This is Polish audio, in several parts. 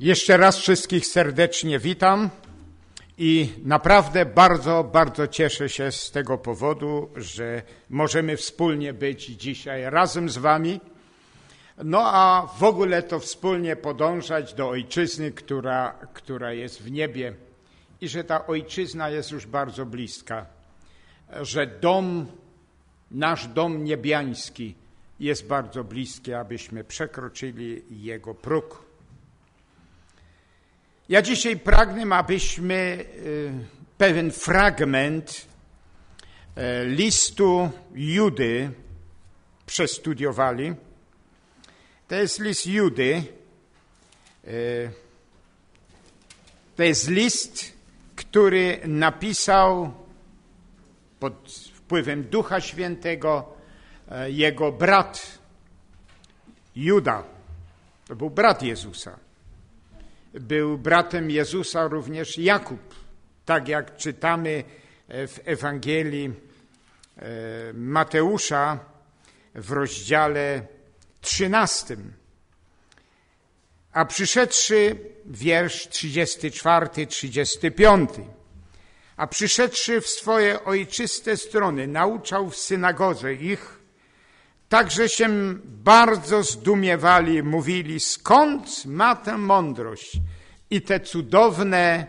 Jeszcze raz wszystkich serdecznie witam i naprawdę bardzo, bardzo cieszę się z tego powodu, że możemy wspólnie być dzisiaj razem z Wami. No a w ogóle to wspólnie podążać do ojczyzny, która, która jest w niebie i że ta ojczyzna jest już bardzo bliska, że dom, nasz dom niebiański jest bardzo bliski, abyśmy przekroczyli jego próg. Ja dzisiaj pragnę, abyśmy y, pewien fragment y, listu Judy przestudiowali. To jest list Judy. Y, to jest list, który napisał pod wpływem Ducha Świętego jego brat Juda. To był brat Jezusa był bratem Jezusa również Jakub. Tak jak czytamy w Ewangelii e, Mateusza w rozdziale 13. A przyszedłszy, wiersz 34, 35. A przyszedłszy w swoje ojczyste strony, nauczał w synagodze ich, Także się bardzo zdumiewali, mówili, skąd ma tę mądrość i te cudowne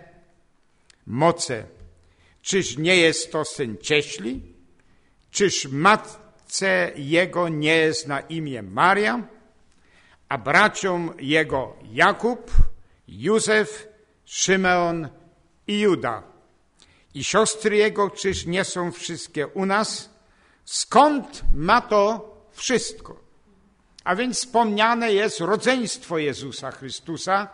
moce? Czyż nie jest to syn cieśli? Czyż matce jego nie jest na imię Maria? A braciom jego Jakub, Józef, Szymeon i Juda. I siostry jego, czyż nie są wszystkie u nas? Skąd ma to wszystko. A więc wspomniane jest rodzeństwo Jezusa Chrystusa.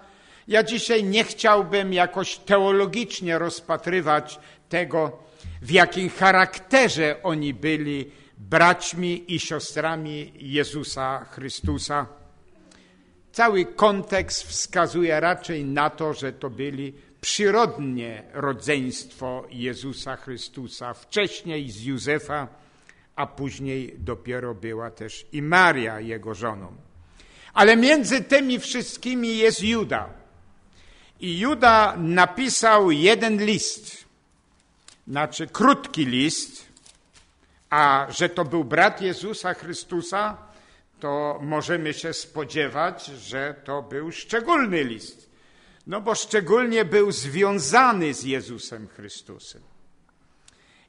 Ja dzisiaj nie chciałbym jakoś teologicznie rozpatrywać tego, w jakim charakterze oni byli braćmi i siostrami Jezusa Chrystusa. Cały kontekst wskazuje raczej na to, że to byli przyrodnie rodzeństwo Jezusa Chrystusa, wcześniej z Józefa, a później dopiero była też i Maria jego żoną. Ale między tymi wszystkimi jest Juda. I Juda napisał jeden list, znaczy krótki list, a że to był brat Jezusa Chrystusa, to możemy się spodziewać, że to był szczególny list. No bo szczególnie był związany z Jezusem Chrystusem.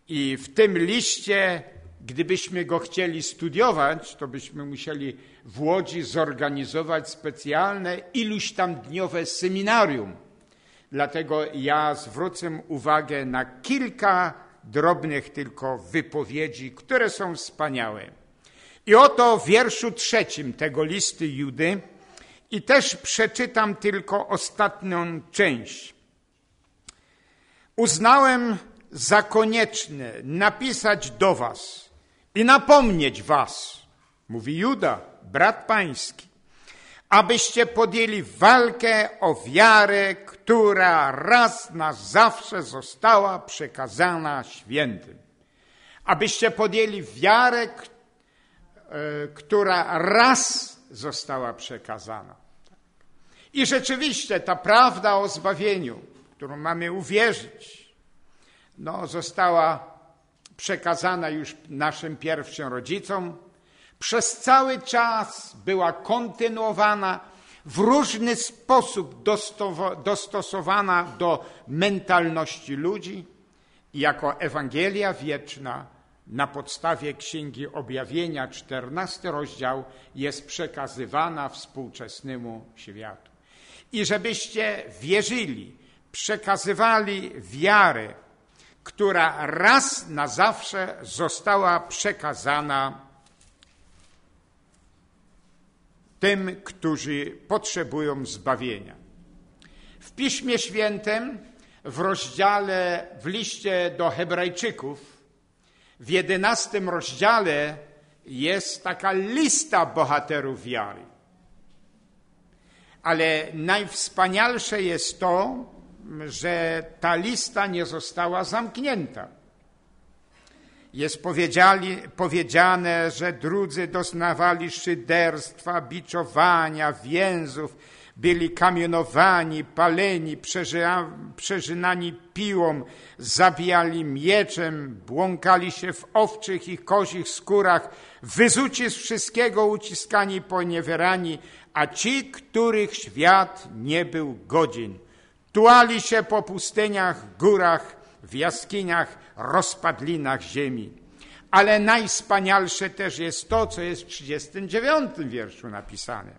I w tym liście Gdybyśmy go chcieli studiować, to byśmy musieli w Łodzi zorganizować specjalne iluś tam dniowe seminarium. Dlatego ja zwrócę uwagę na kilka drobnych tylko wypowiedzi, które są wspaniałe. I oto w wierszu trzecim tego listy Judy i też przeczytam tylko ostatnią część. Uznałem za konieczne napisać do Was, i napomnieć was, mówi Juda, brat pański, abyście podjęli walkę o wiarę, która raz na zawsze została przekazana świętym. Abyście podjęli wiarę, e, która raz została przekazana. I rzeczywiście ta prawda o zbawieniu, którą mamy uwierzyć, no, została przekazana już naszym pierwszym rodzicom, przez cały czas była kontynuowana, w różny sposób dostosowana do mentalności ludzi jako Ewangelia wieczna na podstawie Księgi Objawienia, 14 rozdział, jest przekazywana współczesnemu światu. I żebyście wierzyli, przekazywali wiarę, która raz na zawsze została przekazana tym, którzy potrzebują zbawienia. W Piśmie Świętym, w rozdziale, w liście do Hebrajczyków, w jedenastym rozdziale jest taka lista bohaterów wiary. Ale najwspanialsze jest to, że ta lista nie została zamknięta. Jest powiedziane, że drudzy doznawali szyderstwa, biczowania, więzów, byli kamienowani, paleni, przeżynani piłą, zabijali mieczem, błąkali się w owczych i kozich skórach, wyzuci z wszystkiego uciskani, poniewierani, a ci, których świat nie był godzin, tułali się po pustyniach, górach, w jaskiniach, rozpadlinach ziemi. Ale najspanialsze też jest to, co jest w 39 wierszu napisane.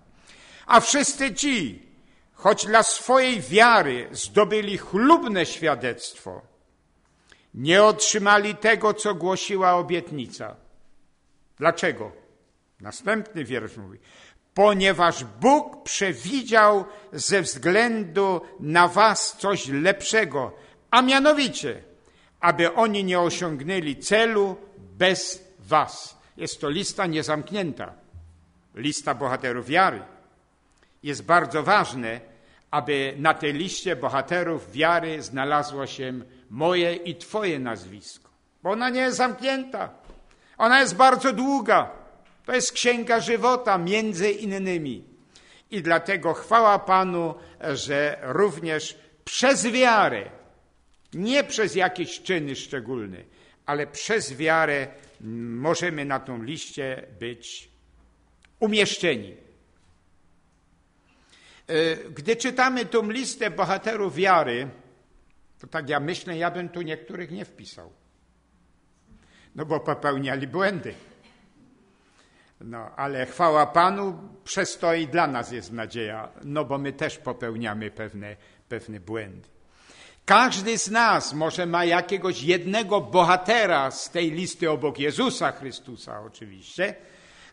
A wszyscy ci, choć dla swojej wiary zdobyli chlubne świadectwo, nie otrzymali tego, co głosiła obietnica. Dlaczego? Następny wiersz mówi. Ponieważ Bóg przewidział ze względu na was coś lepszego, a mianowicie, aby oni nie osiągnęli celu bez was. Jest to lista niezamknięta, lista bohaterów wiary jest bardzo ważne, aby na tej liście bohaterów wiary znalazło się moje i Twoje nazwisko. Bo ona nie jest zamknięta. Ona jest bardzo długa. To jest księga żywota, między innymi. I dlatego chwała Panu, że również przez wiarę, nie przez jakieś czyny szczególne, ale przez wiarę możemy na tą liście być umieszczeni. E, gdy czytamy tą listę bohaterów wiary, to tak ja myślę, ja bym tu niektórych nie wpisał. No bo popełniali błędy. No, ale chwała Panu, przez to i dla nas jest nadzieja, no bo my też popełniamy pewne, pewne błędy. Każdy z nas może ma jakiegoś jednego bohatera z tej listy obok Jezusa Chrystusa oczywiście,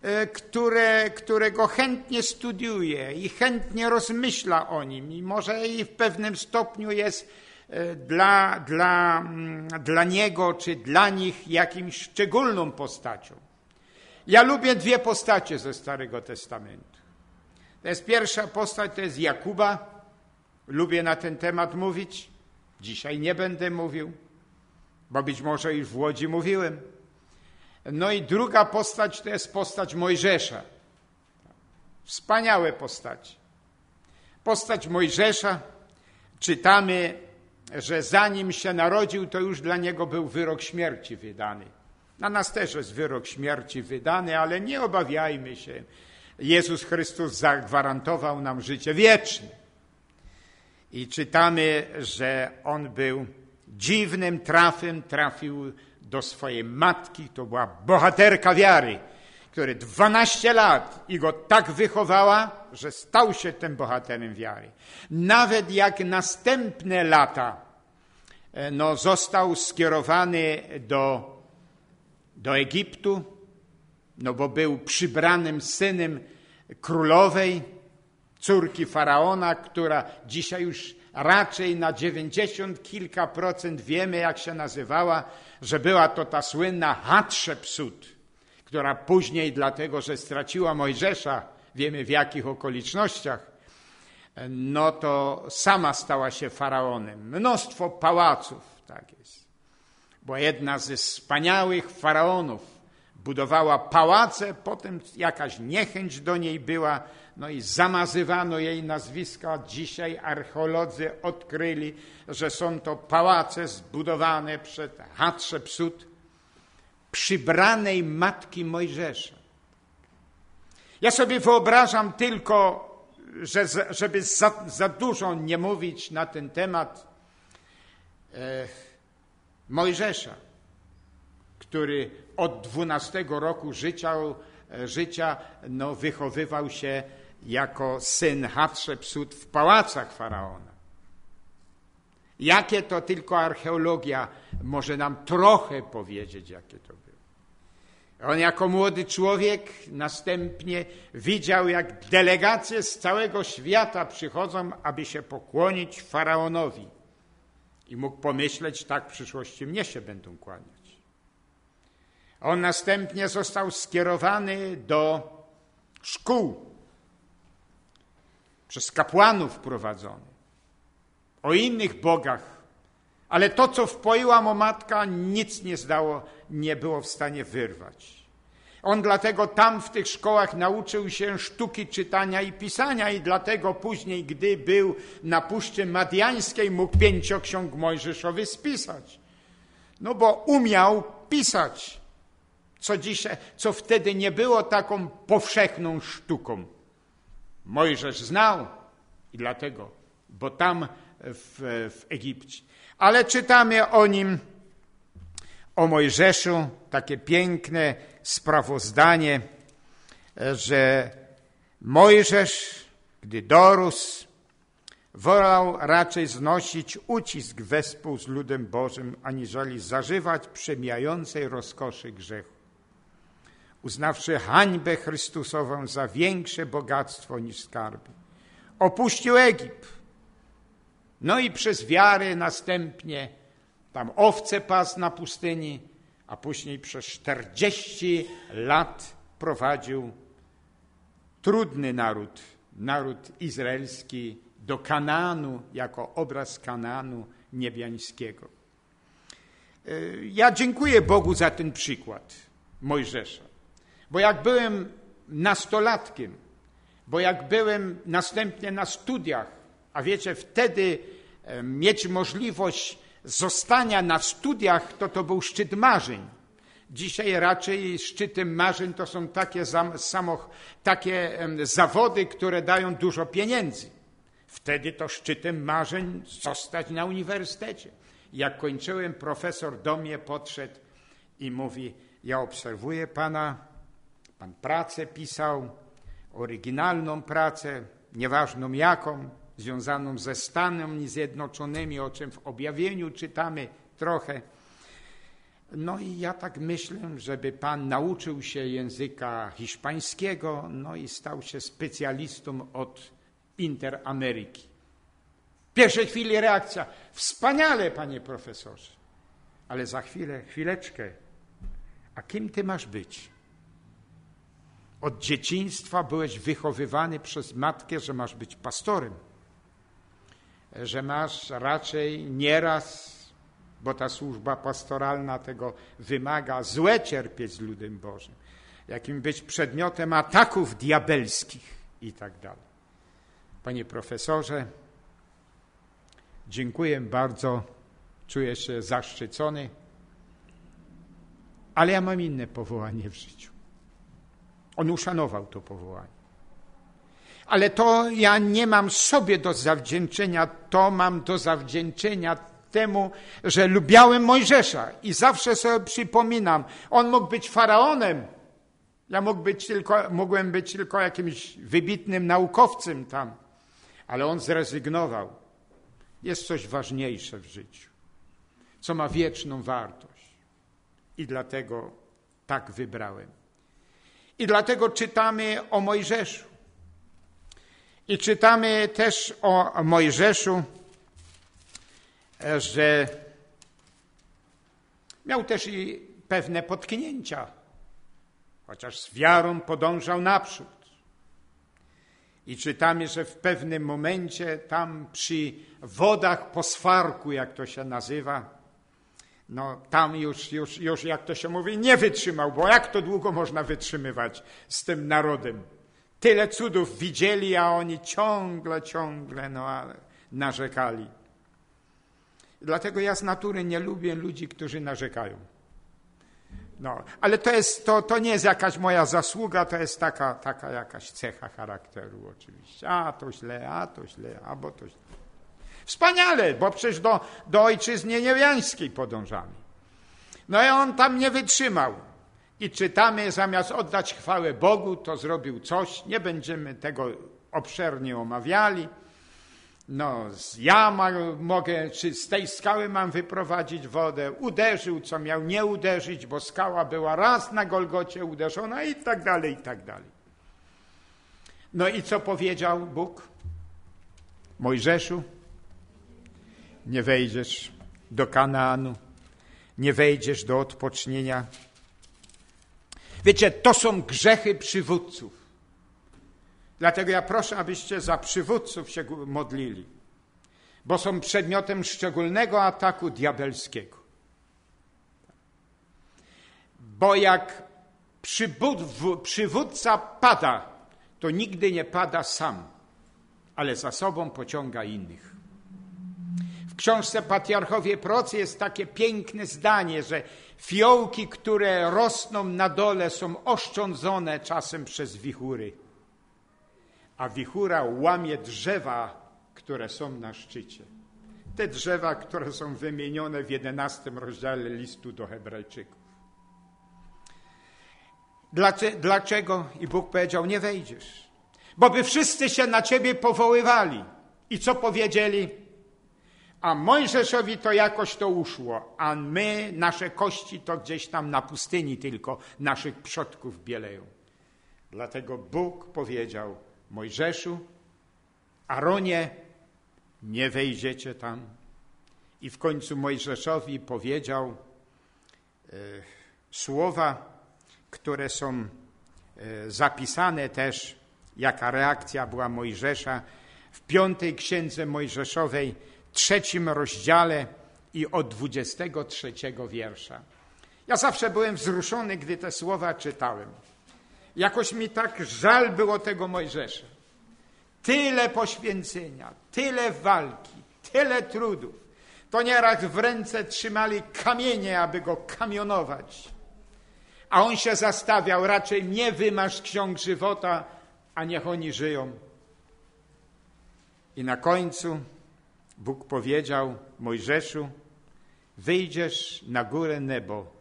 E, które, którego chętnie studiuje i chętnie rozmyśla o nim i może i w pewnym stopniu jest e, dla, dla, mm, dla niego czy dla nich jakimś szczególną postacią. Ja lubię dwie postacie ze Starego Testamentu. To jest pierwsza postać, to jest Jakuba. Lubię na ten temat mówić. Dzisiaj nie będę mówił, bo być może już w Łodzi mówiłem. No i druga postać to jest postać Mojżesza. Wspaniałe postać. Postać Mojżesza czytamy, że zanim się narodził, to już dla niego był wyrok śmierci wydany. Na nas też jest wyrok śmierci wydany, ale nie obawiajmy się. Jezus Chrystus zagwarantował nam życie wieczne. I czytamy, że on był dziwnym trafem, trafił do swojej matki, to była bohaterka wiary, która 12 lat i go tak wychowała, że stał się tym bohaterem wiary. Nawet jak następne lata e, no, został skierowany do, do Egiptu, no bo był przybranym synem królowej, córki faraona, która dzisiaj już raczej na dziewięćdziesiąt kilka procent wiemy, jak się nazywała, że była to ta słynna Hatshepsut, która później, dlatego że straciła Mojżesza, wiemy w jakich okolicznościach, no to sama stała się faraonem. Mnóstwo pałaców, tak jest. Bo jedna ze wspaniałych faraonów budowała pałace, potem jakaś niechęć do niej była, no i zamazywano jej nazwiska. Dzisiaj archeolodzy odkryli, że są to pałace zbudowane przed Hatshepsut, przybranej matki Mojżesza. Ja sobie wyobrażam tylko, że żeby za, za dużo nie mówić na ten temat, e, Mojżesza, który od 12 roku życia, e, życia no, wychowywał się jako syn Hatshepsut w pałacach faraona. Jakie to tylko archeologia może nam trochę powiedzieć, jakie to było. On jako młody człowiek następnie widział, jak delegacje z całego świata przychodzą, aby się pokłonić faraonowi. I mógł pomyśleć, tak w przyszłości mnie się będą kłaniać. On następnie został skierowany do szkół przez kapłanów prowadzony, o innych bogach, ale to, co wpoiła mu matka, nic nie zdało, nie było w stanie wyrwać. On dlatego tam w tych szkołach nauczył się sztuki czytania i pisania i dlatego później, gdy był na Puszczy Madiańskiej, mógł pięcioksiąg Mojżeszowy spisać. No bo umiał pisać, co, dzisiaj, co wtedy nie było taką powszechną sztuką. Mojżesz znał i dlatego, bo tam w, w Egipcie. Ale czytamy o nim, o Mojżeszu, takie piękne sprawozdanie, że Mojżesz, gdy dorósł, wolał raczej znosić ucisk wespół z ludem Bożym, aniżeli zażywać przemijającej rozkoszy grzechu. Uznawszy hańbę Chrystusową za większe bogactwo niż skarby. Opuścił Egipt. No i przez wiarę następnie tam owce pas na pustyni, a później przez 40 lat prowadził trudny naród, naród izraelski do Kanaanu jako obraz Kanaanu niebiańskiego. E, ja dziękuję Bogu za ten przykład Mojżesza, bo jak byłem nastolatkiem, bo jak byłem następnie na studiach, a wiecie, wtedy e, mieć możliwość zostania na studiach, to to był szczyt marzeń. Dzisiaj raczej szczytem marzeń to są takie, samoch, takie zawody, które dają dużo pieniędzy. Wtedy to szczytem marzeń zostać na uniwersytecie. Jak kończyłem, profesor do mnie podszedł i mówi: Ja obserwuję pana, pan pracę pisał, oryginalną pracę, nieważną jaką, związaną ze Stanami Zjednoczonymi, o czym w objawieniu czytamy trochę. No i ja tak myślę, żeby pan nauczył się języka hiszpańskiego, no i stał się specjalistą od Interameryki. W pierwszej chwili reakcja, wspaniale, panie profesorze, ale za chwilę, chwileczkę, a kim ty masz być? Od dzieciństwa byłeś wychowywany przez matkę, że masz być pastorem, że masz raczej nieraz, bo ta służba pastoralna tego wymaga, złe cierpieć z ludem Bożym, jakim być przedmiotem ataków diabelskich i tak dalej. Panie profesorze, dziękuję bardzo, czuję się zaszczycony, ale ja mam inne powołanie w życiu. On uszanował to powołanie. Ale to ja nie mam sobie do zawdzięczenia, to mam do zawdzięczenia temu, że lubiałem Mojżesza i zawsze sobie przypominam, on mógł być faraonem, ja mógł być tylko, mogłem być tylko jakimś wybitnym naukowcem tam, ale on zrezygnował. Jest coś ważniejsze w życiu, co ma wieczną wartość. I dlatego tak wybrałem. I dlatego czytamy o Mojżeszu. I czytamy też o Mojżeszu, że miał też i pewne potknięcia, chociaż z wiarą podążał naprzód. I czytamy, że w pewnym momencie tam przy wodach poswarku, jak to się nazywa, no tam już, już, już, jak to się mówi, nie wytrzymał, bo jak to długo można wytrzymywać z tym narodem? Tyle cudów widzieli, a oni ciągle, ciągle no, narzekali. Dlatego ja z natury nie lubię ludzi, którzy narzekają. No, ale to, jest, to, to nie jest jakaś moja zasługa, to jest taka, taka jakaś cecha charakteru oczywiście. A to źle, a to źle, a bo to źle. Wspaniale, bo przecież do, do ojczyzny niewiańskiej podążamy. No i on tam nie wytrzymał. I czytamy, zamiast oddać chwałę Bogu, to zrobił coś. Nie będziemy tego obszernie omawiali no, jama mogę, czy z tej skały mam wyprowadzić wodę. Uderzył, co miał nie uderzyć, bo skała była raz na Golgocie uderzona i tak dalej, i tak dalej. No i co powiedział Bóg? Mojżeszu, nie wejdziesz do Kanaanu, nie wejdziesz do odpocznienia. Wiecie, to są grzechy przywódców. Dlatego ja proszę, abyście za przywódców się modlili, bo są przedmiotem szczególnego ataku diabelskiego. Bo jak przywódca pada, to nigdy nie pada sam, ale za sobą pociąga innych. W książce Patriarchowie Procy jest takie piękne zdanie, że fiołki, które rosną na dole, są oszczędzone czasem przez wichury, a wichura łamie drzewa, które są na szczycie. Te drzewa, które są wymienione w jedenastym rozdziale listu do Hebrajczyków. Dlaczego? I Bóg powiedział, nie wejdziesz. Bo by wszyscy się na ciebie powoływali. I co powiedzieli? A Mojżeszowi to jakoś to uszło, a my, nasze kości to gdzieś tam na pustyni tylko naszych przodków bieleją. Dlatego Bóg powiedział Mojżeszu, Aronie, nie wejdziecie tam. I w końcu Mojżeszowi powiedział e, słowa, które są e, zapisane też, jaka reakcja była Mojżesza w piątej księdze Mojżeszowej, trzecim rozdziale i od 23 wiersza. Ja zawsze byłem wzruszony, gdy te słowa czytałem. Jakoś mi tak żal było tego Mojżesza. Tyle poświęcenia, tyle walki, tyle trudów. To nieraz w ręce trzymali kamienie, aby go kamionować. A on się zastawiał, raczej nie wymasz ksiąg żywota, a niech oni żyją. I na końcu Bóg powiedział Mojżeszu, wyjdziesz na górę nebo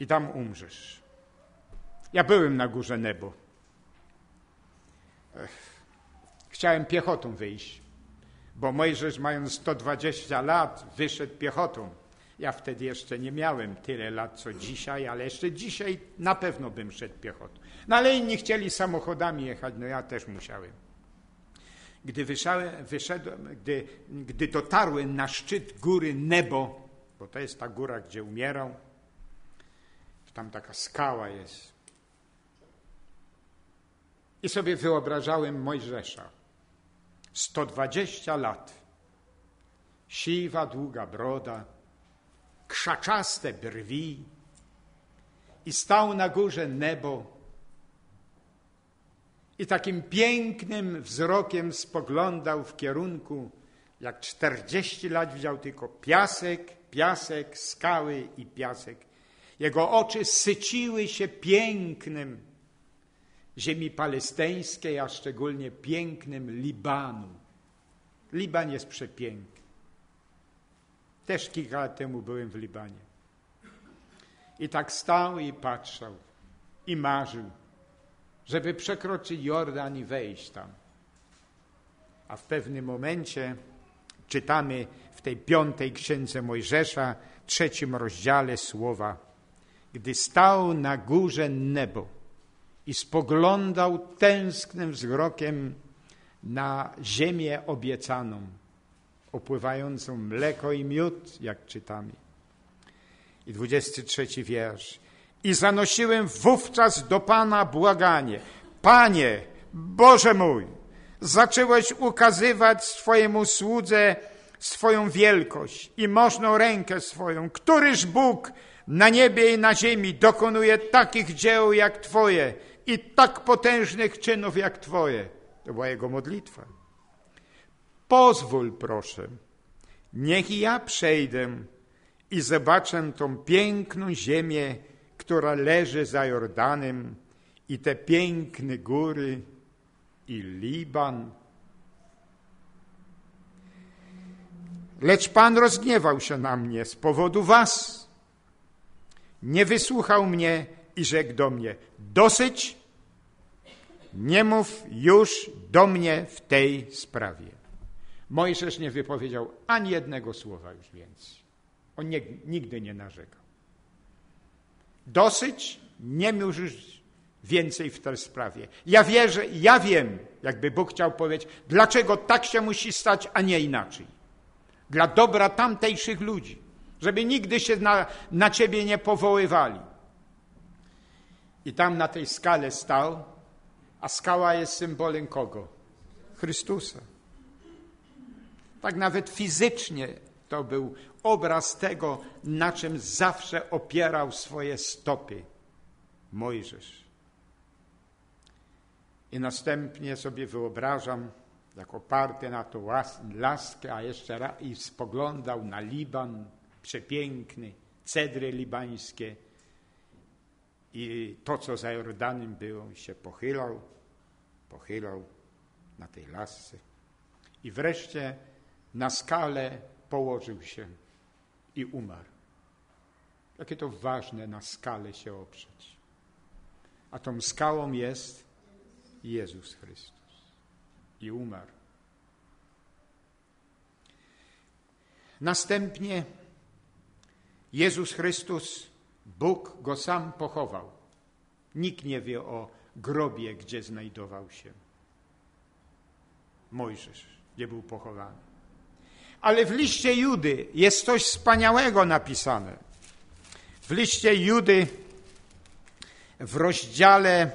i tam umrzesz. Ja byłem na górze nebo. Chciałem piechotą wyjść, bo Mojżesz mając 120 lat wyszedł piechotą. Ja wtedy jeszcze nie miałem tyle lat co dzisiaj, ale jeszcze dzisiaj na pewno bym szedł piechotą. No ale inni chcieli samochodami jechać, no ja też musiałem. Gdy wyszedłem, wyszedłem gdy, gdy dotarłem na szczyt góry Nebo, bo to jest ta góra, gdzie umierał, tam taka skała jest. I sobie wyobrażałem Mojżesza. 120 lat. Siwa, długa broda, krzaczaste brwi i stał na górze nebo i takim pięknym wzrokiem spoglądał w kierunku, jak 40 lat widział tylko piasek, piasek, skały i piasek. Jego oczy syciły się pięknym ziemi palestyńskiej, a szczególnie pięknym Libanu. Liban jest przepiękny. Też kilka lat temu byłem w Libanie. I tak stał i patrzał i marzył, żeby przekroczyć Jordan i wejść tam. A w pewnym momencie czytamy w tej piątej księdze Mojżesza, trzecim rozdziale słowa, gdy stał na górze nebo i spoglądał tęsknym wzrokiem na ziemię obiecaną, opływającą mleko i miód, jak czytamy. I 23 wiersz. I zanosiłem wówczas do Pana błaganie. Panie, Boże mój, zacząłeś ukazywać swojemu słudze swoją wielkość i możną rękę swoją. Któryż Bóg na niebie i na ziemi dokonuje takich dzieł jak Twoje i tak potężnych czynów jak Twoje? To była jego modlitwa. Pozwól, proszę, niech ja przejdę i zobaczę tą piękną ziemię, która leży za Jordanem i te piękne góry i Liban. Lecz Pan rozgniewał się na mnie z powodu was. Nie wysłuchał mnie i rzekł do mnie, dosyć, nie mów już do mnie w tej sprawie. Mojżesz nie wypowiedział ani jednego słowa już więcej. On nie, nigdy nie narzekał. Dosyć, nie już więcej w tej sprawie. Ja wierzę, ja wiem, jakby Bóg chciał powiedzieć, dlaczego tak się musi stać, a nie inaczej. Dla dobra tamtejszych ludzi, żeby nigdy się na, na ciebie nie powoływali. I tam na tej skale stał a skała jest symbolem kogo? Chrystusa. Tak nawet fizycznie to to był obraz tego, na czym zawsze opierał swoje stopy Mojżesz. I następnie sobie wyobrażam, jak oparty na tą laskę, a jeszcze raz i spoglądał na Liban, przepiękny, cedry libańskie i to, co za Jordanem było, się pochylał, pochylał na tej lasce. I wreszcie na skalę położył się i umarł. Jakie to ważne na skalę się oprzeć. A tą skałą jest Jezus Chrystus. I umarł. Następnie Jezus Chrystus, Bóg go sam pochował. Nikt nie wie o grobie, gdzie znajdował się. Mojżesz, gdzie był pochowany. Ale w liście Judy jest coś wspaniałego napisane. W liście Judy w rozdziale,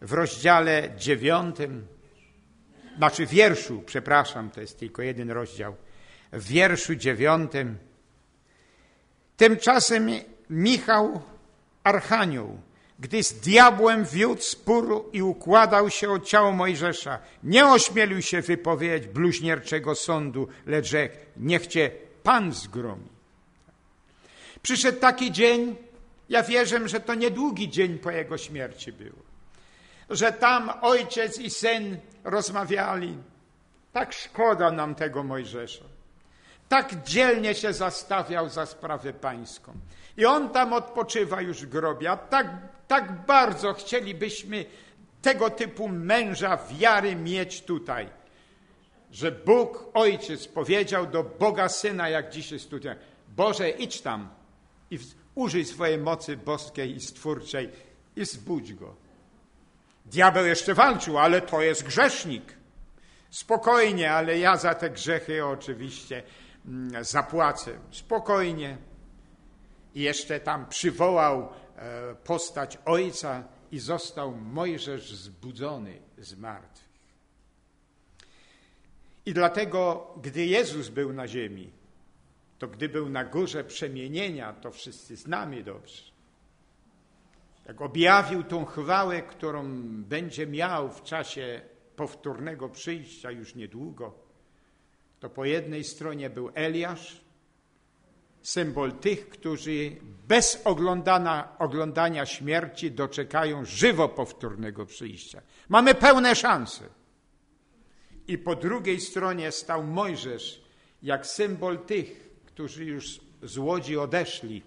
w rozdziale dziewiątym, znaczy wierszu, przepraszam, to jest tylko jeden rozdział, w wierszu dziewiątym, tymczasem Michał Archanioł gdy z diabłem wiódł spór i układał się o ciało Mojżesza, nie ośmielił się wypowiedzieć bluźnierczego sądu, lecz rzekł, niech cię Pan zgromi. Przyszedł taki dzień, ja wierzę, że to niedługi dzień po jego śmierci był, że tam ojciec i syn rozmawiali. Tak szkoda nam tego Mojżesza. Tak dzielnie się zastawiał za sprawę pańską. I on tam odpoczywa już w grobie, a tak tak bardzo chcielibyśmy tego typu męża wiary mieć tutaj, że Bóg Ojciec powiedział do Boga Syna, jak dzisiaj studiujemy, Boże, idź tam i użyj swojej mocy boskiej i stwórczej i zbudź go. Diabeł jeszcze walczył, ale to jest grzesznik. Spokojnie, ale ja za te grzechy oczywiście mm, zapłacę. Spokojnie. I jeszcze tam przywołał postać ojca i został Mojżesz zbudzony z martwych. I dlatego, gdy Jezus był na ziemi, to gdy był na górze przemienienia, to wszyscy znamy dobrze. Jak objawił tą chwałę, którą będzie miał w czasie powtórnego przyjścia już niedługo, to po jednej stronie był Eliasz, symbol tych, którzy bez oglądania, oglądania śmierci doczekają żywo powtórnego przyjścia. Mamy pełne szanse. I po drugiej stronie stał Mojżesz, jak symbol tych, którzy już z łodzi odeszli.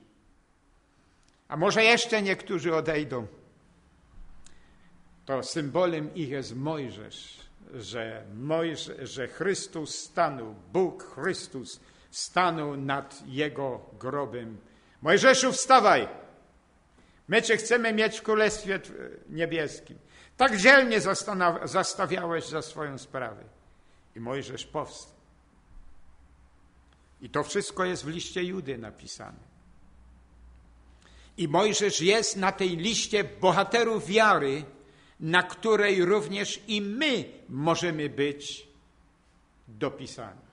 A może jeszcze niektórzy odejdą. To symbolem ich jest Mojżesz, że, Mojżesz, że Chrystus stanął, Bóg Chrystus stanął nad jego grobem. Mojżeszu, wstawaj! My cię chcemy mieć w Królestwie Niebieskim. Tak dzielnie zastawiałeś za swoją sprawę. I Mojżesz powstał. I to wszystko jest w liście Judy napisane. I Mojżesz jest na tej liście bohaterów wiary, na której również i my możemy być dopisani.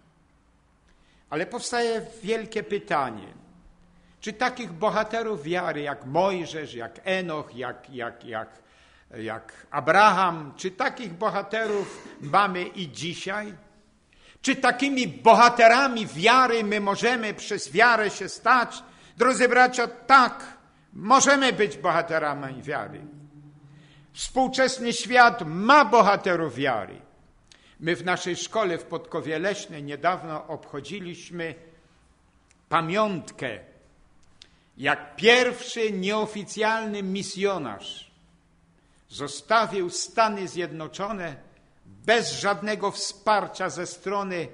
Ale powstaje wielkie pytanie. Czy takich bohaterów wiary jak Mojżesz, jak Enoch, jak, jak, jak, jak Abraham, czy takich bohaterów mamy i dzisiaj? Czy takimi bohaterami wiary my możemy przez wiarę się stać? Drodzy bracia, tak, możemy być bohaterami wiary. Współczesny świat ma bohaterów wiary. My w naszej szkole w Podkowie Leśnej niedawno obchodziliśmy pamiątkę, jak pierwszy nieoficjalny misjonarz zostawił Stany Zjednoczone bez żadnego wsparcia ze strony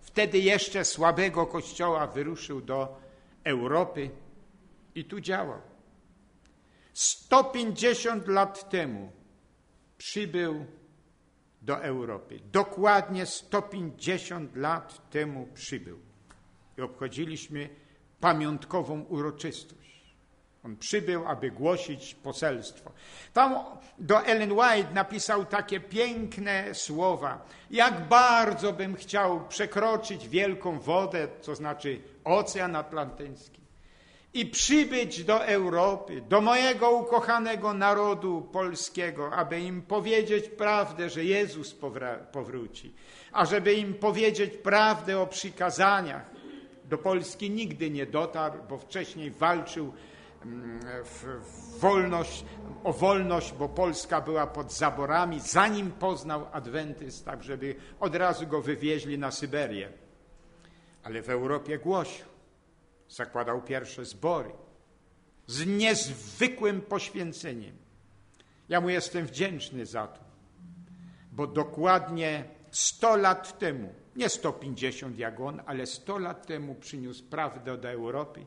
wtedy jeszcze słabego kościoła, wyruszył do Europy i tu działał. 150 lat temu przybył do Europy. Dokładnie 150 lat temu przybył i obchodziliśmy pamiątkową uroczystość. On przybył, aby głosić poselstwo. Tam do Ellen White napisał takie piękne słowa. Jak bardzo bym chciał przekroczyć wielką wodę, to znaczy Ocean Atlantycki, i przybyć do Europy, do mojego ukochanego narodu polskiego, aby im powiedzieć prawdę, że Jezus powróci, a żeby im powiedzieć prawdę o przykazaniach. Do Polski nigdy nie dotarł, bo wcześniej walczył mm, wolność, o wolność, bo Polska była pod zaborami, zanim poznał adwentyzm, tak żeby od razu go wywieźli na Syberię. Ale w Europie głosił zakładał pierwsze zbory z niezwykłym poświęceniem. Ja mu jestem wdzięczny za to, bo dokładnie 100 lat temu, nie 150 jak on, ale 100 lat temu przyniósł prawdę do Europy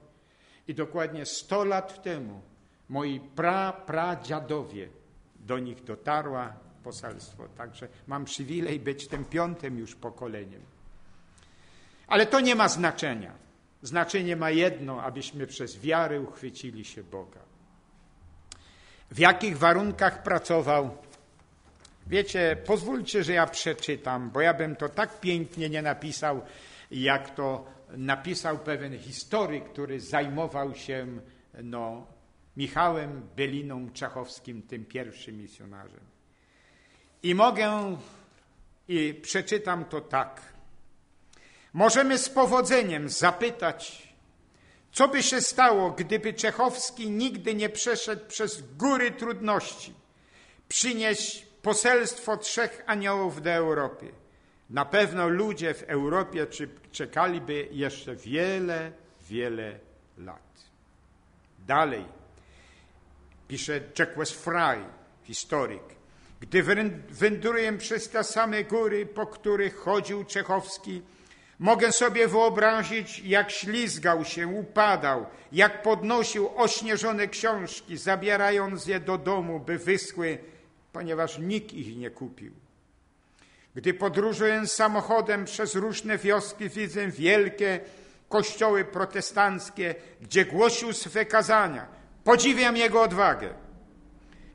i dokładnie 100 lat temu moi pra, pradziadowie do nich dotarła poselstwo. Także mam przywilej być tym piątym już pokoleniem. Ale to nie ma znaczenia. Znaczenie ma jedno, abyśmy przez wiarę uchwycili się Boga. W jakich warunkach pracował? Wiecie, pozwólcie, że ja przeczytam, bo ja bym to tak pięknie nie napisał, jak to napisał pewien historyk, który zajmował się no, Michałem Beliną Czachowskim, tym pierwszym misjonarzem. I mogę, i przeczytam to tak. Możemy z powodzeniem zapytać, co by się stało, gdyby Czechowski nigdy nie przeszedł przez góry trudności, przynieść poselstwo trzech aniołów do Europy. Na pewno ludzie w Europie czekaliby jeszcze wiele, wiele lat. Dalej pisze Jacques Fry, historyk. Gdy wędruję przez te same góry, po których chodził Czechowski, Mogę sobie wyobrazić, jak ślizgał się, upadał, jak podnosił ośnieżone książki, zabierając je do domu, by wyschły, ponieważ nikt ich nie kupił. Gdy podróżuję samochodem przez różne wioski, widzę wielkie kościoły protestanckie, gdzie głosił swe kazania. Podziwiam jego odwagę.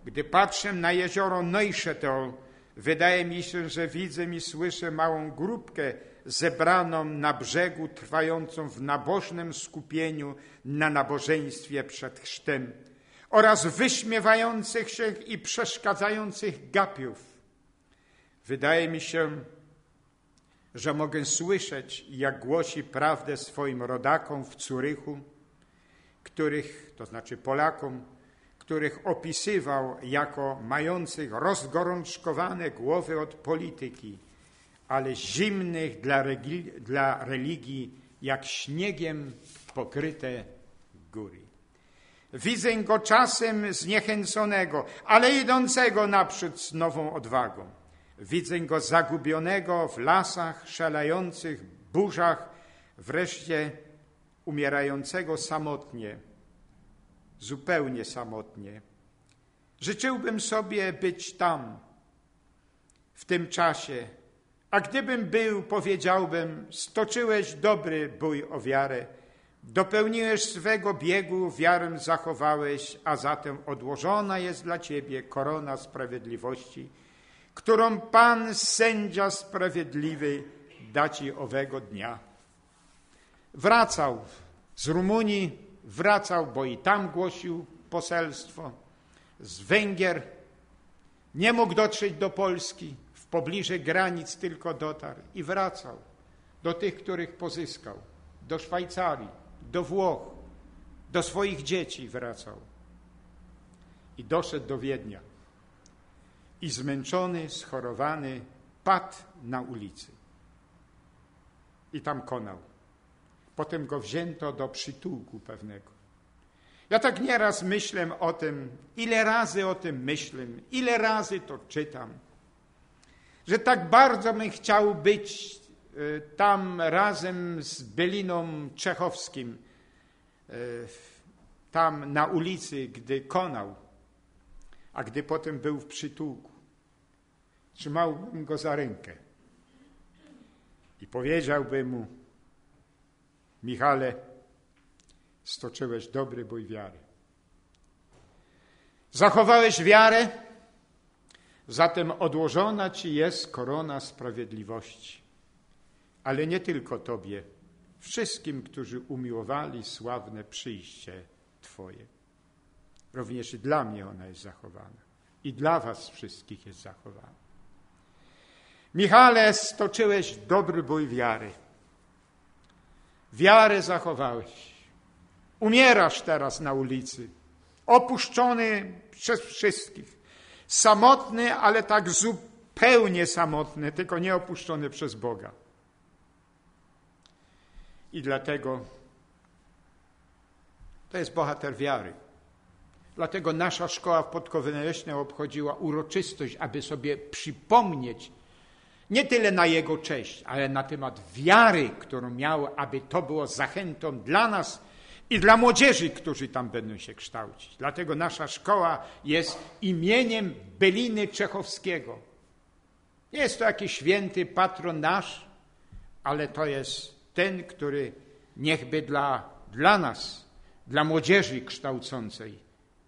Gdy patrzę na jezioro Neuchâtel, wydaje mi się, że widzę i słyszę małą grupkę zebraną na brzegu, trwającą w nabożnym skupieniu na nabożeństwie przed chrztem oraz wyśmiewających się i przeszkadzających gapiów. Wydaje mi się, że mogę słyszeć, jak głosi prawdę swoim rodakom w Curychu, których, to znaczy Polakom, których opisywał jako mających rozgorączkowane głowy od polityki, ale zimnych dla, dla religii, jak śniegiem pokryte góry. Widzę go czasem zniechęconego, ale idącego naprzód z nową odwagą. Widzę go zagubionego w lasach, szalających burzach, wreszcie umierającego samotnie, zupełnie samotnie. Życzyłbym sobie być tam, w tym czasie, a gdybym był, powiedziałbym, stoczyłeś dobry bój o wiarę, dopełniłeś swego biegu, wiarę zachowałeś, a zatem odłożona jest dla ciebie korona sprawiedliwości, którą Pan, sędzia sprawiedliwy, da ci owego dnia. Wracał z Rumunii, wracał, bo i tam głosił poselstwo, z Węgier, nie mógł dotrzeć do Polski, pobliże granic tylko dotarł i wracał do tych, których pozyskał, do Szwajcarii, do Włoch, do swoich dzieci wracał. I doszedł do Wiednia. I zmęczony, schorowany, padł na ulicy. I tam konał. Potem go wzięto do przytułku pewnego. Ja tak nieraz myślę o tym, ile razy o tym myślę, ile razy to czytam że tak bardzo bym chciał być e, tam razem z Beliną Czechowskim, e, tam na ulicy, gdy konał, a gdy potem był w przytułku. Trzymałbym go za rękę i powiedziałbym mu, Michale, stoczyłeś dobry bój wiary. Zachowałeś wiarę, zatem odłożona ci jest korona sprawiedliwości. Ale nie tylko Tobie, wszystkim, którzy umiłowali sławne przyjście Twoje. Również i dla mnie ona jest zachowana. I dla Was wszystkich jest zachowana. Michale, stoczyłeś dobry bój wiary. Wiarę zachowałeś. Umierasz teraz na ulicy, opuszczony przez wszystkich. Samotny, ale tak zupełnie samotny, tylko nie opuszczony przez Boga. I dlatego to jest bohater wiary. Dlatego nasza szkoła w Podkowie Leśnej obchodziła uroczystość, aby sobie przypomnieć nie tyle na jego cześć, ale na temat wiary, którą miał, aby to było zachętą dla nas i dla młodzieży, którzy tam będą się kształcić. Dlatego nasza szkoła jest imieniem Beliny Czechowskiego. Nie jest to jakiś święty patron nasz, ale to jest ten, który niechby dla, dla nas, dla młodzieży kształcącej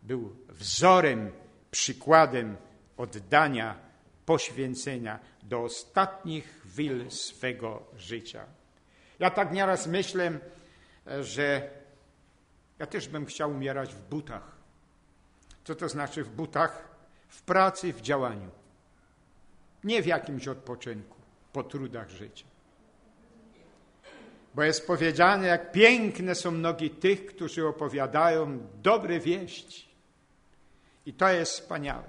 był wzorem, przykładem oddania, poświęcenia do ostatnich chwil swego życia. Ja tak nieraz myślę, że ja też bym chciał umierać w butach. Co to znaczy w butach? W pracy, w działaniu. Nie w jakimś odpoczynku, po trudach życia. Bo jest powiedziane, jak piękne są nogi tych, którzy opowiadają dobre wieści. I to jest wspaniałe.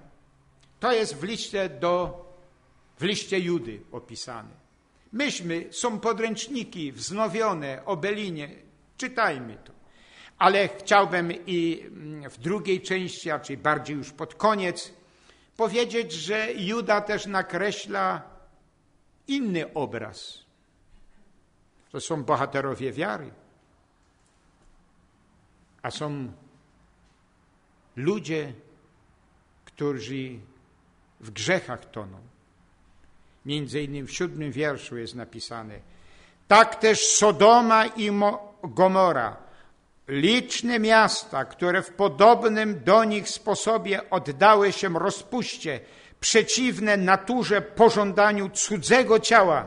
To jest w liście do, w liście Judy opisane. Myśmy, są podręczniki wznowione o Belinie, czytajmy to. Ale chciałbym i w drugiej części, a czyli bardziej już pod koniec, powiedzieć, że Juda też nakreśla inny obraz to są bohaterowie wiary. A są ludzie, którzy w grzechach toną. Między innymi w siódmym wierszu jest napisane tak też Sodoma i Gomora, liczne miasta, które w podobnym do nich sposobie oddały się rozpuście, przeciwne naturze pożądaniu cudzego ciała,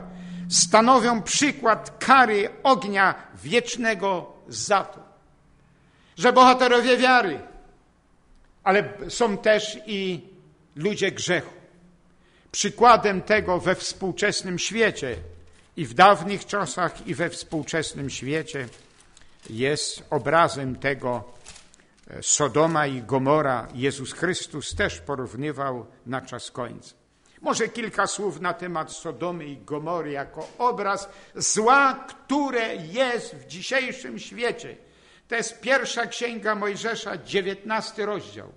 stanowią przykład kary ognia wiecznego za to. Że bohaterowie wiary, ale są też i ludzie grzechu. Przykładem tego we współczesnym świecie i w dawnych czasach, i we współczesnym świecie jest obrazem tego e, Sodoma i Gomora. Jezus Chrystus też porównywał na czas końca. Może kilka słów na temat Sodomy i Gomory jako obraz zła, które jest w dzisiejszym świecie. To jest pierwsza księga Mojżesza, dziewiętnasty rozdział.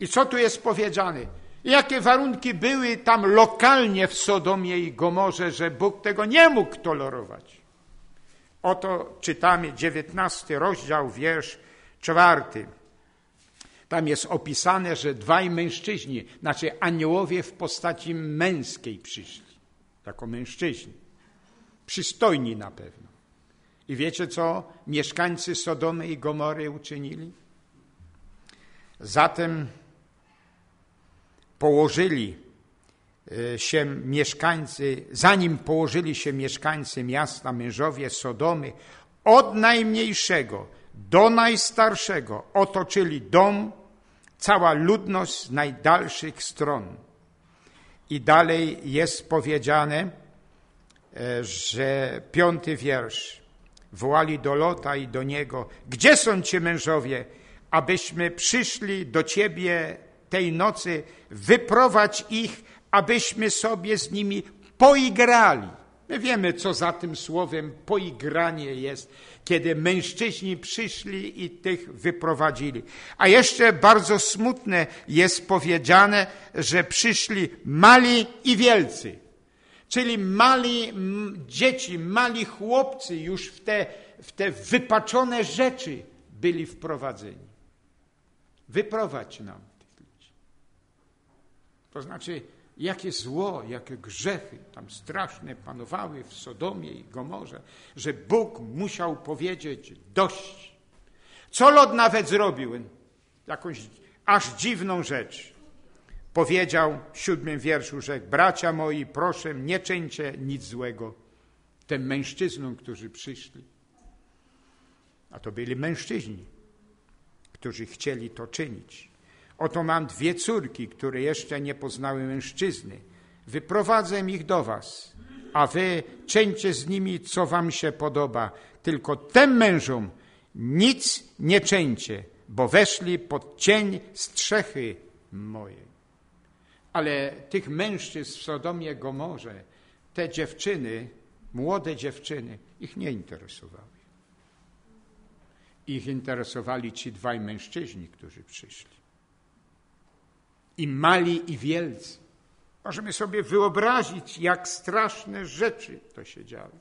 I co tu jest powiedziane? Jakie warunki były tam lokalnie w Sodomie i Gomorze, że Bóg tego nie mógł tolerować? Oto czytamy dziewiętnasty rozdział, wiersz czwarty. Tam jest opisane, że dwaj mężczyźni, znaczy aniołowie w postaci męskiej przyszli, jako mężczyźni. Przystojni na pewno. I wiecie co mieszkańcy Sodomy i Gomory uczynili? Zatem położyli się mieszkańcy, zanim położyli się mieszkańcy miasta, mężowie Sodomy, od najmniejszego do najstarszego otoczyli dom, cała ludność z najdalszych stron. I dalej jest powiedziane, e, że piąty wiersz. Wołali do Lota i do niego, gdzie są ci mężowie, abyśmy przyszli do ciebie tej nocy, wyprowadź ich, abyśmy sobie z nimi poigrali. My wiemy, co za tym słowem poigranie jest, kiedy mężczyźni przyszli i tych wyprowadzili. A jeszcze bardzo smutne jest powiedziane, że przyszli mali i wielcy. Czyli mali dzieci, mali chłopcy już w te, w te wypaczone rzeczy byli wprowadzeni. Wyprowadź nam tych ludzi. To znaczy, jakie zło, jakie grzechy tam straszne panowały w Sodomie i Gomorze, że Bóg musiał powiedzieć dość. Co Lot nawet zrobił? Jakąś aż dziwną rzecz. Powiedział w siódmym wierszu, że bracia moi, proszę, nie czyńcie nic złego tym mężczyznom, którzy przyszli. A to byli mężczyźni, którzy chcieli to czynić. Oto mam dwie córki, które jeszcze nie poznały mężczyzny. Wyprowadzę ich do was, a wy czyńcie z nimi, co wam się podoba. Tylko tym mężom nic nie czyńcie, bo weszli pod cień strzechy mojej. Ale tych mężczyzn w Sodomie Gomorze, te dziewczyny, młode dziewczyny, ich nie interesowały. Ich interesowali ci dwaj mężczyźni, którzy przyszli. I mali, i wielcy. Możemy sobie wyobrazić, jak straszne rzeczy to się działy.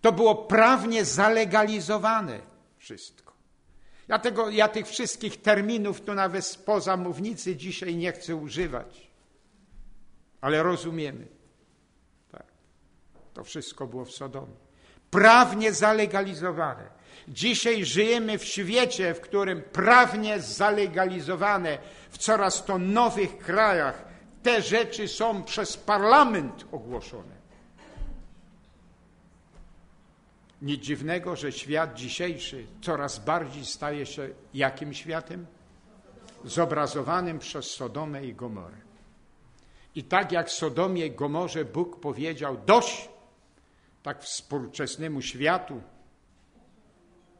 To było prawnie zalegalizowane wszystko. Ja, tego, ja tych wszystkich terminów tu nawet spoza mównicy dzisiaj nie chcę używać. Ale rozumiemy. Tak. To wszystko było w Sodomie. Prawnie zalegalizowane. Dzisiaj żyjemy w świecie, w którym prawnie zalegalizowane w coraz to nowych krajach te rzeczy są przez parlament ogłoszone. Nic dziwnego, że świat dzisiejszy coraz bardziej staje się jakim światem? Zobrazowanym przez Sodomę i Gomorę. I tak jak Sodomie i Gomorze Bóg powiedział dość, tak współczesnemu światu,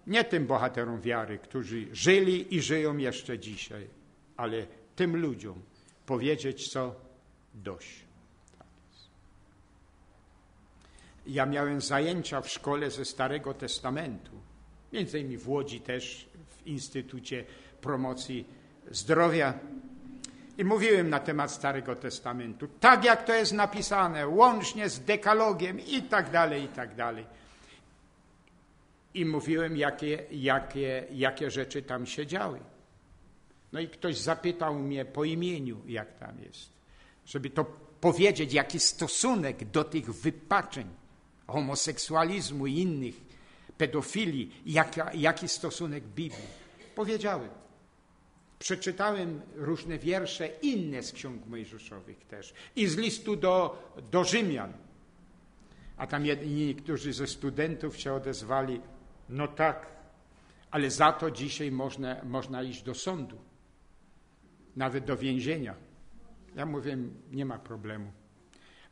nie tym bohaterom wiary, którzy żyli i żyją jeszcze dzisiaj, ale tym ludziom powiedzieć co dość. Ja miałem zajęcia w szkole ze Starego Testamentu, między innymi w Łodzi też, w Instytucie Promocji Zdrowia. I mówiłem na temat Starego Testamentu, tak jak to jest napisane, łącznie z dekalogiem i tak dalej, i tak dalej. I mówiłem, jakie, jakie, jakie rzeczy tam się działy. No i ktoś zapytał mnie po imieniu, jak tam jest, żeby to powiedzieć, jaki stosunek do tych wypaczeń homoseksualizmu i innych, pedofilii, jaki, jaki stosunek Biblii. Powiedziałem. Przeczytałem różne wiersze, inne z ksiąg mojżeszowych też i z listu do, do Rzymian. A tam niektórzy ze studentów się odezwali, no tak, ale za to dzisiaj można, można iść do sądu, nawet do więzienia. Ja mówię, nie ma problemu.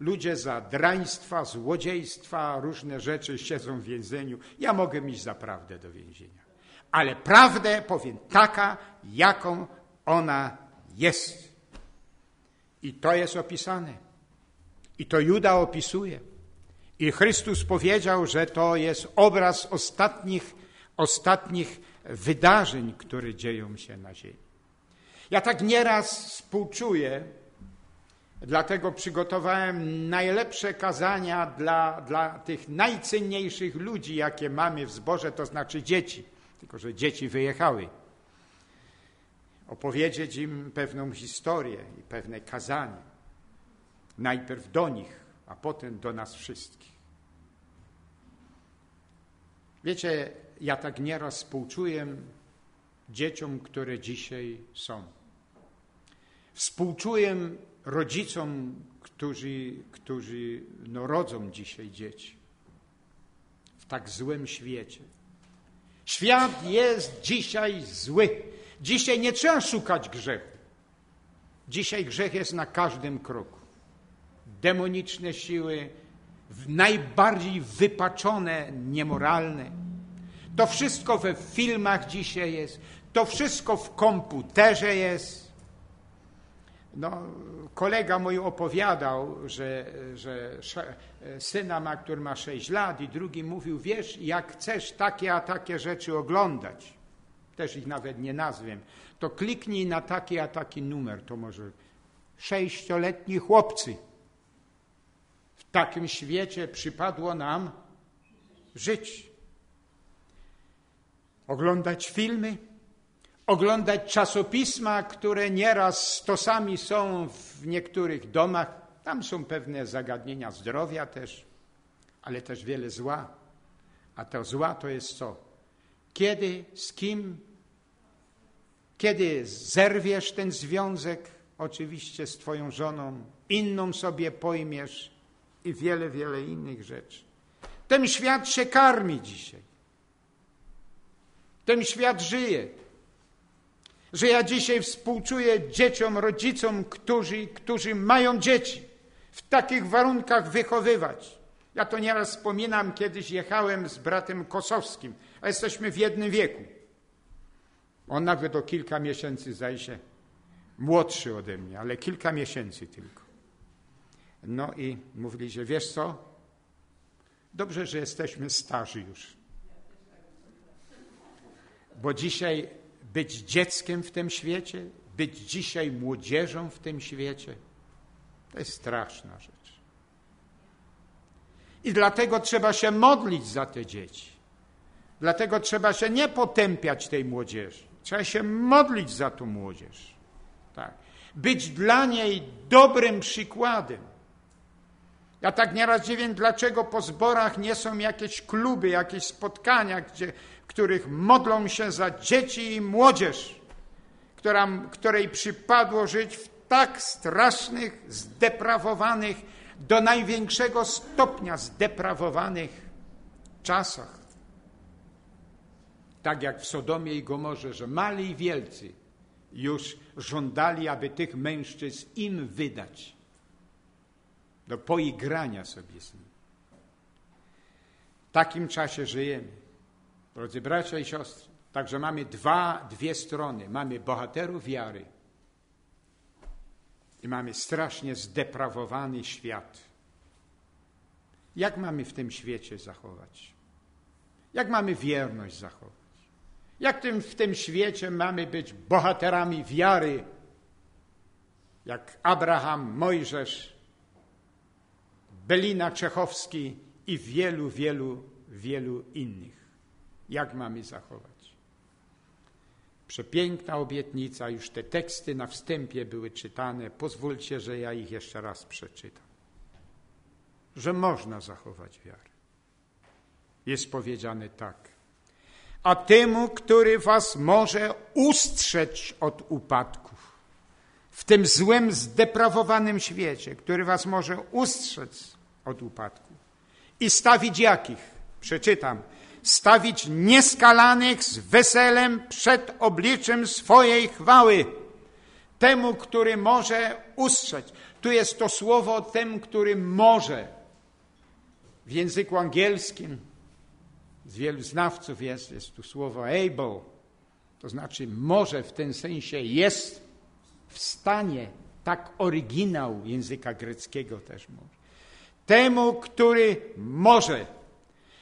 Ludzie za draństwa, złodziejstwa, różne rzeczy siedzą w więzieniu. Ja mogę iść za prawdę do więzienia. Ale prawdę powiem taka, jaką ona jest. I to jest opisane. I to Juda opisuje. I Chrystus powiedział, że to jest obraz ostatnich, ostatnich wydarzeń, które dzieją się na ziemi. Ja tak nieraz współczuję Dlatego przygotowałem najlepsze kazania dla, dla tych najcenniejszych ludzi, jakie mamy w zborze, to znaczy dzieci. Tylko, że dzieci wyjechały. Opowiedzieć im pewną historię i pewne kazanie. Najpierw do nich, a potem do nas wszystkich. Wiecie, ja tak nieraz współczuję dzieciom, które dzisiaj są. Współczuję rodzicom, którzy, którzy no, rodzą dzisiaj dzieci w tak złym świecie. Świat jest dzisiaj zły. Dzisiaj nie trzeba szukać grzechu. Dzisiaj grzech jest na każdym kroku. Demoniczne siły, najbardziej wypaczone, niemoralne. To wszystko we filmach dzisiaj jest, to wszystko w komputerze jest. No, kolega mój opowiadał, że, że syna ma, który ma 6 lat i drugi mówił, wiesz, jak chcesz takie a takie rzeczy oglądać, też ich nawet nie nazwiem, to kliknij na taki a taki numer, to może sześcioletni chłopcy. Takim świecie przypadło nam żyć. Oglądać filmy, oglądać czasopisma, które nieraz stosami są w niektórych domach. Tam są pewne zagadnienia zdrowia też, ale też wiele zła. A to zła to jest co? Kiedy, z kim, kiedy zerwiesz ten związek, oczywiście z Twoją żoną, inną sobie pojmiesz i wiele, wiele innych rzeczy. Ten świat się karmi dzisiaj. Ten świat żyje. Że ja dzisiaj współczuję dzieciom, rodzicom, którzy, którzy mają dzieci, w takich warunkach wychowywać. Ja to nieraz wspominam, kiedyś jechałem z bratem Kosowskim, a jesteśmy w jednym wieku. On nawet o kilka miesięcy zdaje się młodszy ode mnie, ale kilka miesięcy tylko. No i mówili, że wiesz co? Dobrze, że jesteśmy starzy już. Bo dzisiaj być dzieckiem w tym świecie, być dzisiaj młodzieżą w tym świecie, to jest straszna rzecz. I dlatego trzeba się modlić za te dzieci. Dlatego trzeba się nie potępiać tej młodzieży. Trzeba się modlić za tą młodzież. Tak. Być dla niej dobrym przykładem. Ja tak nieraz dziwię, dlaczego po zborach nie są jakieś kluby, jakieś spotkania, gdzie, w których modlą się za dzieci i młodzież, która, której przypadło żyć w tak strasznych, zdeprawowanych, do największego stopnia zdeprawowanych czasach. Tak jak w Sodomie i Gomorze, że mali i wielcy już żądali, aby tych mężczyzn im wydać do poigrania sobie z nim. W takim czasie żyjemy. Drodzy bracia i siostry, także mamy dwa, dwie strony. Mamy bohaterów wiary i mamy strasznie zdeprawowany świat. Jak mamy w tym świecie zachować? Jak mamy wierność zachować? Jak tym, w tym świecie mamy być bohaterami wiary, jak Abraham, Mojżesz, Belina Czechowski i wielu, wielu, wielu innych. Jak mamy zachować? Przepiękna obietnica, już te teksty na wstępie były czytane. Pozwólcie, że ja ich jeszcze raz przeczytam. Że można zachować wiarę. Jest powiedziane tak. A temu, który was może ustrzec od upadków, w tym złym, zdeprawowanym świecie, który was może ustrzec od upadku i stawić jakich? Przeczytam stawić nieskalanych z weselem przed obliczem swojej chwały. Temu, który może ustrzec. Tu jest to słowo tym, który może. W języku angielskim z wielu znawców jest, jest tu słowo able, to znaczy może w tym sensie jest w stanie, tak oryginał języka greckiego też może. Temu, który może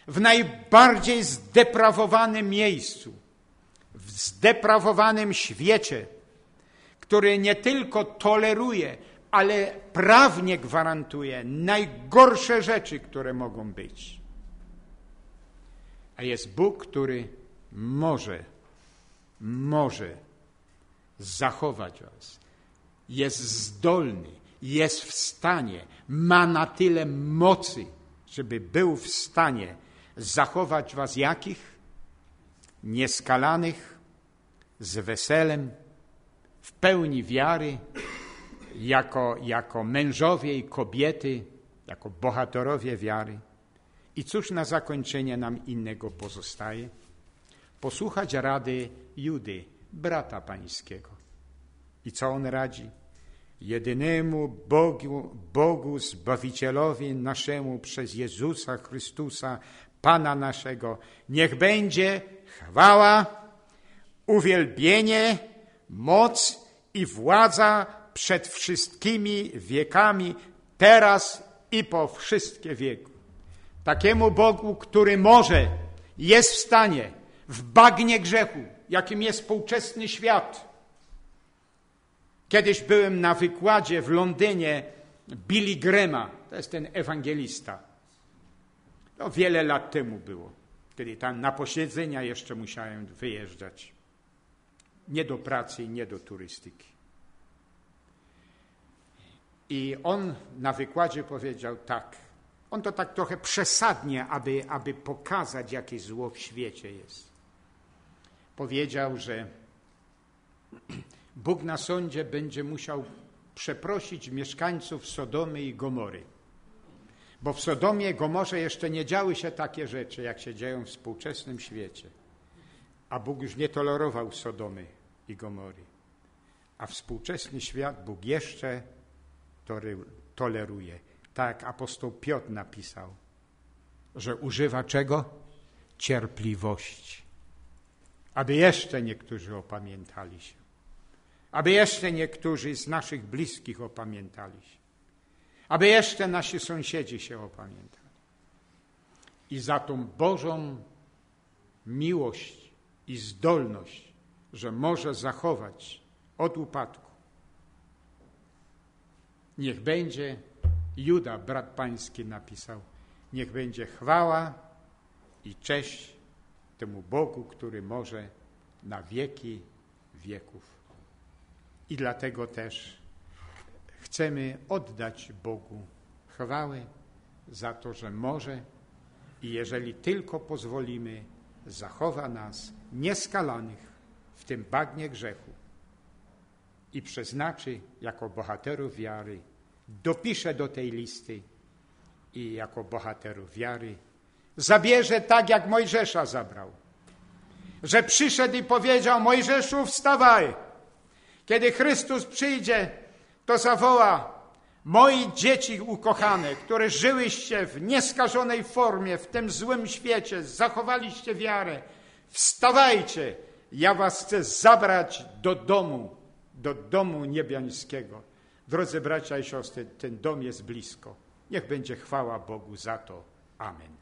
w najbardziej zdeprawowanym miejscu, w zdeprawowanym świecie, który nie tylko toleruje, ale prawnie gwarantuje najgorsze rzeczy, które mogą być. A jest Bóg, który może, może zachować was. Jest zdolny, jest w stanie, ma na tyle mocy, żeby był w stanie zachować was jakich? Nieskalanych, z weselem, w pełni wiary, jako, jako mężowie i kobiety, jako bohaterowie wiary. I cóż na zakończenie nam innego pozostaje? Posłuchać rady Judy, brata pańskiego. I co on radzi? Jedynemu Bogu, Bogu Zbawicielowi naszemu przez Jezusa Chrystusa, Pana naszego. Niech będzie chwała, uwielbienie, moc i władza przed wszystkimi wiekami, teraz i po wszystkie wieku. Takiemu Bogu, który może, jest w stanie w bagnie grzechu, jakim jest współczesny świat. Kiedyś byłem na wykładzie w Londynie Billy Grema, to jest ten ewangelista. To wiele lat temu było, kiedy tam na posiedzenia jeszcze musiałem wyjeżdżać. Nie do pracy, nie do turystyki. I on na wykładzie powiedział tak. On to tak trochę przesadnie, aby, aby pokazać, jakie zło w świecie jest. Powiedział, że Bóg na sądzie będzie musiał przeprosić mieszkańców Sodomy i Gomory. Bo w Sodomie i Gomorze jeszcze nie działy się takie rzeczy, jak się dzieją w współczesnym świecie. A Bóg już nie tolerował Sodomy i Gomory. A współczesny świat Bóg jeszcze toleruje. Tak apostoł Piotr napisał, że używa czego? Cierpliwości. Aby jeszcze niektórzy opamiętali się. Aby jeszcze niektórzy z naszych bliskich opamiętali się. Aby jeszcze nasi sąsiedzi się opamiętali. I za tą Bożą miłość i zdolność, że może zachować od upadku. Niech będzie, Juda, brat pański, napisał, niech będzie chwała i cześć temu Bogu, który może na wieki wieków. I dlatego też chcemy oddać Bogu chwałę za to, że może i jeżeli tylko pozwolimy, zachowa nas nieskalanych w tym bagnie grzechu i przeznaczy jako bohaterów wiary, dopisze do tej listy i jako bohaterów wiary zabierze tak, jak Mojżesza zabrał. Że przyszedł i powiedział, Mojżeszu, wstawaj. Kiedy Chrystus przyjdzie, to zawoła, moi dzieci ukochane, które żyłyście w nieskażonej formie, w tym złym świecie, zachowaliście wiarę, wstawajcie, ja was chcę zabrać do domu, do domu niebiańskiego. Drodzy bracia i siostry, ten dom jest blisko. Niech będzie chwała Bogu za to. Amen.